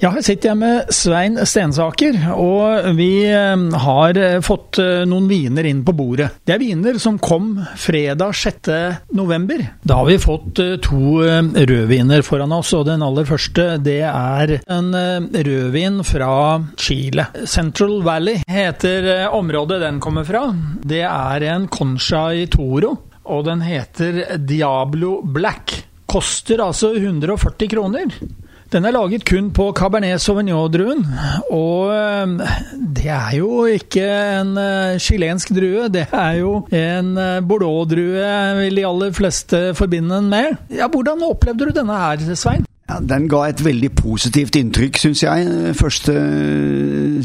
Ja, her sitter jeg med Svein Stensaker, og vi eh, har eh, fått eh, noen viner inn på bordet. Det er viner som kom fredag 6. november. Da har vi fått to rødviner foran oss, og den aller første det er en rødvin fra Chile. Central Valley heter området den kommer fra. Det er en Concha i Toro, og den heter Diablo Black. Koster altså 140 kroner. Den er laget kun på Cabernet Sauvignon-druen, og eh, det er jo ikke en eh, chilensk drue, det er jo en eh, Bordeaux-drue vil de aller fleste forbinde den med. Ja, Hvordan opplevde du denne her, Svein? Ja, Den ga et veldig positivt inntrykk, syns jeg. Første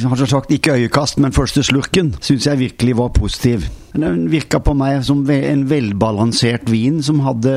har sagt ikke øyekast, men første slurken syns jeg virkelig var positiv. Den virka på meg som en velbalansert vin som hadde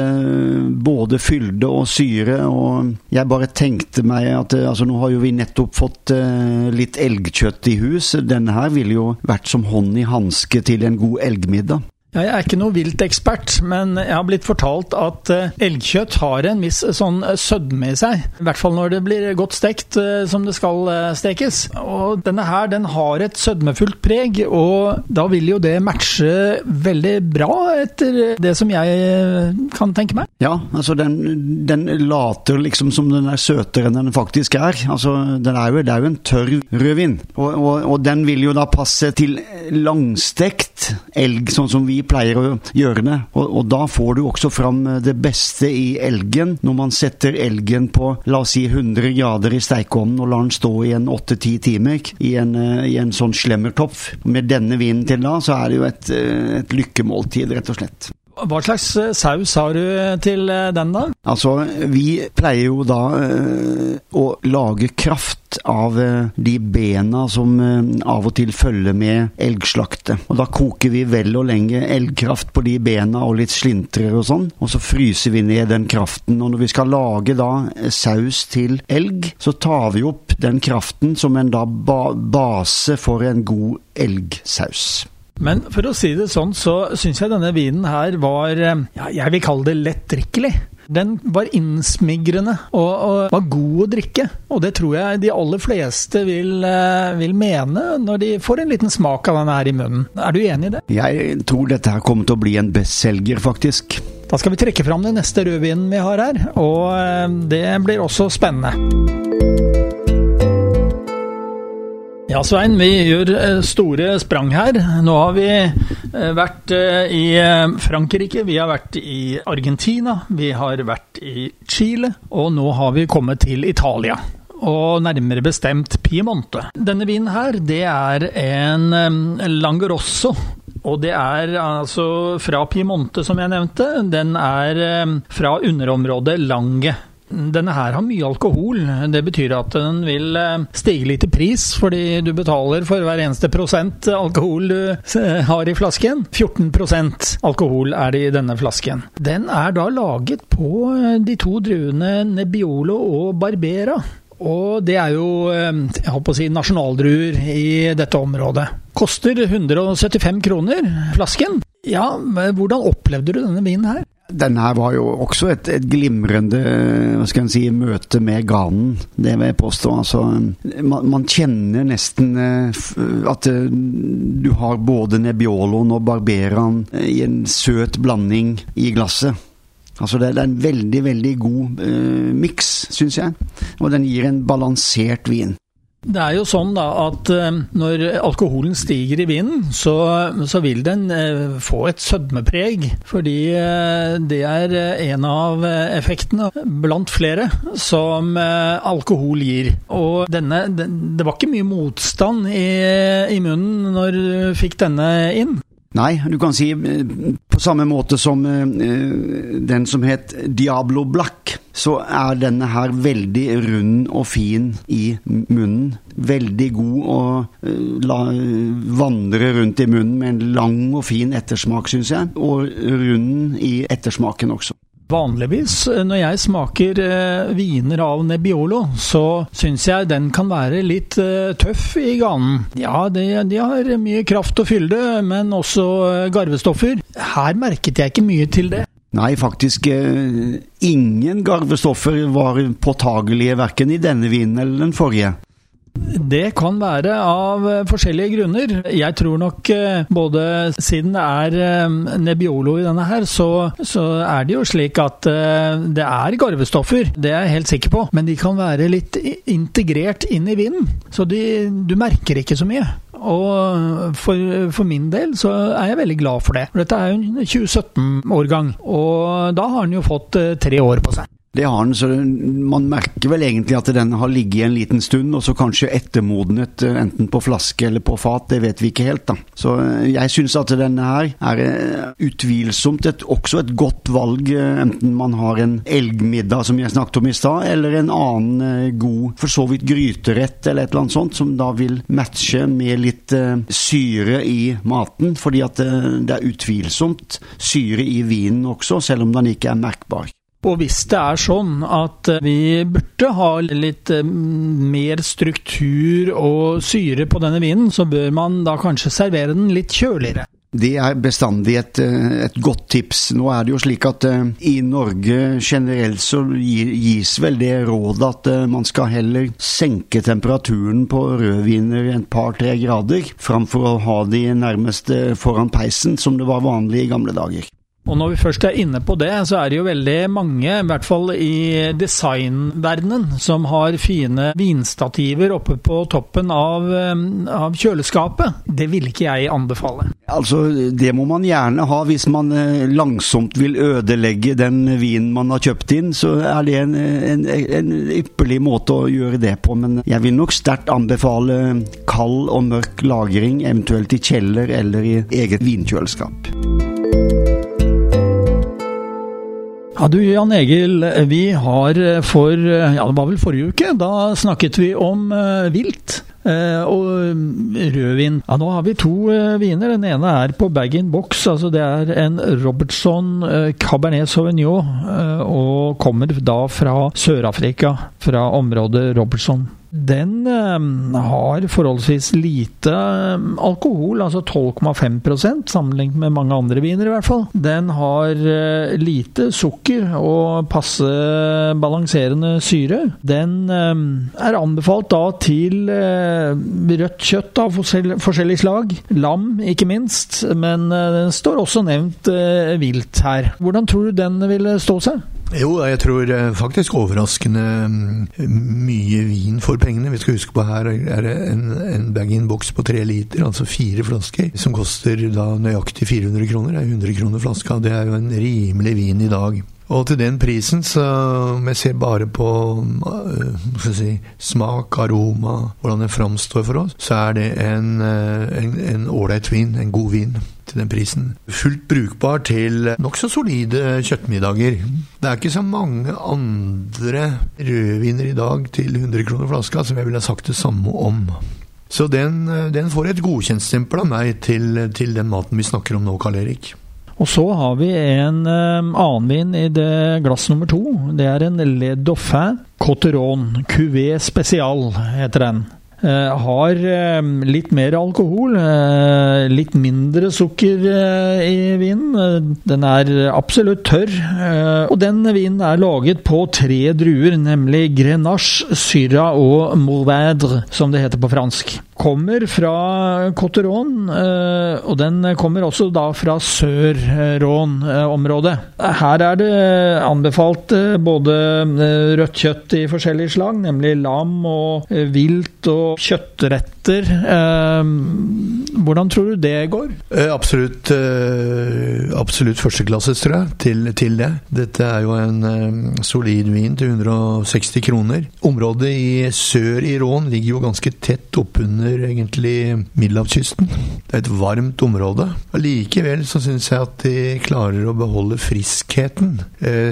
både fylde og syre. Og jeg bare tenkte meg at altså nå har jo vi nettopp fått uh, litt elgkjøtt i hus. Denne her ville jo vært som hånd i hanske til en god elgmiddag. Jeg er ikke noe viltekspert, men jeg har blitt fortalt at eh, elgkjøtt har en viss eh, sånn eh, sødme i seg. I hvert fall når det blir godt stekt som det skal stekes. Og denne her den har et sødmefullt preg, og da vil jo det matche veldig bra, etter det som jeg kan tenke meg. Ja, altså den, den later liksom som den er søtere enn den faktisk er. Altså, er jo, det er jo en tørr rødvin, og, og, og den vil jo da passe til langstekt elg, sånn som vi pleier å gjøre det. Og, og, da får du også fram eh, det beste i elgen når man setter elgen på la oss si 100 grader i stekeovnen og lar den stå i en 8-10 timer i en, eh, i en sånn slemmertopf. Med denne vinen til da, så er det jo et, eh, et lykkemåltid, rett og slett. Hva slags saus har du til den, da? Altså, vi pleier jo da å lage kraft av eh, de bena som eh, av og til følger med elgslaktet. Og Da koker vi vel og lenge elgkraft på de bena og litt slintrer og sånn, og så fryser vi ned den kraften. Og når vi skal lage da eh, saus til elg, så tar vi opp den kraften som en da ba base for en god elgsaus. Men for å si det sånn, så syns jeg denne vinen her var ja, Jeg vil kalle det lettdrikkelig. Den var innsmigrende og, og, var god å drikke. Og det tror jeg de aller fleste vil, eh, vil, mene når de får en liten smak av den her i munnen. Er du enig i det? Jeg tror dette her kommer til å bli en bestselger, faktisk. Da skal vi trekke fram den neste rødvinen vi har her, og eh, det blir også spennende. Ja, Svein, vi gjør eh, store sprang her. Nå har vi eh, vært eh, i Frankrike, vi har vært i Argentina, vi har vært i Chile, og nå har vi kommet til Italia. Og nærmere bestemt Piemonte. Denne vinen her, det er en Langerosso. Og det er altså fra Piemonte, som jeg nevnte. Den er fra underområdet Lange. Denne her har mye alkohol. Det betyr at den vil eh, stige litt i pris, fordi du betaler for hver eneste prosent alkohol du eh, har i flasken. 14% alkohol er det i denne flasken. Den er da laget på eh, de to druene Nebbiolo og Barbera. Og det er jo jeg håper å si, nasjonaldruer i dette området. Koster 175 kroner flasken. Ja, men hvordan opplevde du denne vinen her? Denne her var jo også et, et glimrende hva skal en si, møte med ganen, det vil jeg påstå. Altså, man, man kjenner nesten uh, at uh, du har både Nebbioloen og Barberaen uh, i en søt blanding i glasset. Altså det, er en veldig, veldig god uh, miks, syns jeg. Og den gir en balansert vin. Det er jo sånn da at eh, når alkoholen stiger i vinen, så, så vil den eh, få et sødmepreg. Fordi eh, det er en av effektene, blant flere, som alkohol gir. Og denne Det var ikke mye motstand i, i munnen når du fikk denne inn. Nei, du kan si på samme måte som den som het Diablo Black, så er denne her veldig rund og fin i munnen. Veldig god å la vandre rundt i munnen med en lang og fin ettersmak, syns jeg. Og rund i ettersmaken også. Vanligvis eh, når jeg smaker eh, viner av Nebbiolo, så syns jeg den kan være litt eh, tøff i ganen. Ja, de, de, har mye kraft og fylde, men også garvestoffer. Her merket jeg ikke mye til det. Nei, faktisk ingen garvestoffer var påtagelige verken i denne vinen eller den forrige. Det kan være av eh, forskjellige grunner. Jeg tror nok eh, både siden det er eh, Nebbiolo i denne her, så, så, er det jo slik at det er garvestoffer. Det er jeg helt sikker på. Men de kan være litt integrert inn i vinden. Så de, du merker ikke så mye. Og for, for, min del så er jeg veldig glad for det. Dette er jo en 2017-årgang, og da har den jo fått tre år på seg. Det har den, så man merker vel egentlig at den har ligget en liten stund, og så kanskje ettermodnet eh, enten på flaske eller på fat, det vet vi ikke helt, da. Så eh, jeg syns at denne her er eh, utvilsomt et, også et godt valg, enten man har en elgmiddag som jeg snakket om i stad, eller en annen god, for så vidt gryterett eller et eller annet sånt, som da vil matche med litt syre i maten, fordi at det er utvilsomt syre i vinen også, selv om den ikke er merkbar. Og hvis det er sånn at vi burde ha litt eh, mer struktur og syre på denne vinen, så bør man da kanskje servere den litt kjøligere. Det er bestandig et, eh, et, godt tips. Nå er det jo slik at i Norge generelt så gis vel det rådet at man skal heller senke temperaturen på rødviner en par-tre grader, framfor å ha de nærmest foran peisen, som det var vanlig i gamle dager. Og når vi først er inne på det, så er det jo veldig mange, i hvert fall i designverdenen, som har fine vinstativer oppe på toppen av, um, av kjøleskapet. Det vil ikke jeg anbefale. Altså, det må man gjerne ha hvis man eh, langsomt vil ødelegge den vinen man har kjøpt inn. Så er det en, en, en ypperlig måte å gjøre det på. Men jeg vil nok sterkt anbefale kald og mørk lagring, eventuelt i kjeller eller i eget vinkjøleskap. Ja du Jan Egil, vi har for ja det var vel forrige uke, da snakket vi om uh, vilt. Uh, og rødvin. Ja, nå har vi to uh, viner. Den ene er på bag-in-box. altså Det er en Robertson Cabernet Sauvignon og kommer da fra Sør-Afrika, fra området Robertson. Den øh, har forholdsvis lite øh, alkohol, altså 12,5% sammenlignet med mange andre viner i hvert fall. Den har øh, lite sukker og passe balanserende syre. Den er anbefalt da til rødt kjøtt av forskjellig slag. Lam, ikke minst, men den står også nevnt vilt her. Hvordan tror du den ville stå seg? Jo, jeg tror eh, faktisk overraskende mm, mye vin for pengene. Vi skal huske på her er det en, en bag-in-boks på tre liter, altså fire flasker, som koster da nøyaktig 400 kroner. Det er 100 kroner flaska. Det er jo en rimelig vin i dag. Og til den prisen, så om jeg ser bare på uh, si, smak, aroma, hvordan den framstår for oss, så er det en ålreit vin, en god vin til den prisen. Fullt brukbar til nokså solide kjøttmiddager. Det er ikke så mange andre rødviner i dag til 100 kroner flaska som jeg ville sagt det samme om. Så den, den får et godkjentstempel av meg til, til den maten vi snakker om nå, Karl Erik. Og så har vi en uh, annen vin i det glass nummer to. Det er en Le Dauphin Cotteron Cuvée Special, heter den. Uh, har uh, litt mer alkohol, uh, litt mindre sukker i vinen. den er absolutt tørr. og den vinen er laget på tre druer, nemlig Grenache, Syrah og Mourvèdre, som det heter på fransk kommer fra Cotteron, eh, og den kommer også da fra Sør-Rån-området. Her er det anbefalt eh, både eh, rødt kjøtt i forskjellige slag, nemlig lam og vilt og kjøttrett etter. Hvordan tror du det går? Eh, absolutt, eh, absolutt førsteklasses, tror jeg, til, til, det. Dette er jo en eh, solid vin til 160 kroner. Området i sør i Rån ligger jo ganske tett oppunder egentlig middelhavskysten. Det er et varmt område. Likevel så syns jeg at de klarer å beholde friskheten,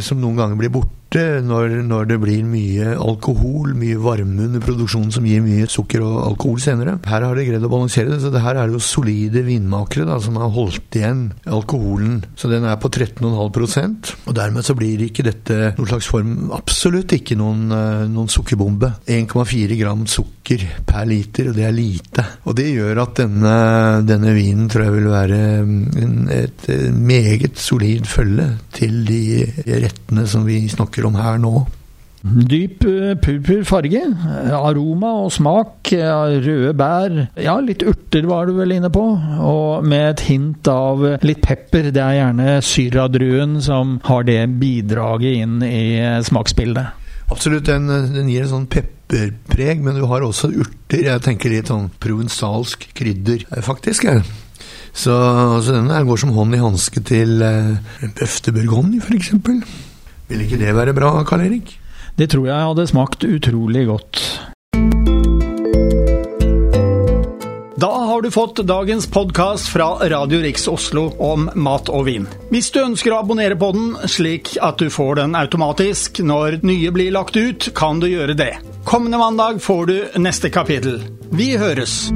som noen ganger blir borte når, når, det blir mye alkohol, mye varme under produksjonen som gir mye sukker og alkohol senere. Her har de greid å balansere det, så det her er jo solide vinmakere da, som har holdt igjen alkoholen. Så den er på 13,5% og dermed så blir ikke dette noen slags form Absolutt ikke noen, eh, noen sukkerbombe. 1,4 gram sukker per liter, og det er lite. Og det gjør at denne, denne vinen tror jeg vil være en, et meget solid følge til de rettene som vi snakker om her nå. Dyp eh, purpur farge, aroma og smak, røde bær, ja litt urter var du vel inne på, og med et hint av litt pepper. Det er gjerne syradruen som har det bidraget inn i smaksbildet. Absolutt, den, den gir en sånn pepperpreg, men du har også urter. Jeg tenker litt sånn provensalsk krydder, faktisk. jeg. Så, så denne går som hånd i hanske til eh, de f.eks. Vil ikke det være bra, Karl Erik? Det tror jeg hadde smakt utrolig godt. Da har du fått dagens podkast fra Radio Riks Oslo om mat og vin. Hvis du ønsker å abonnere på den, slik at du får den automatisk når nye blir lagt ut, kan du gjøre det. Kommende mandag får du neste kapittel. Vi høres!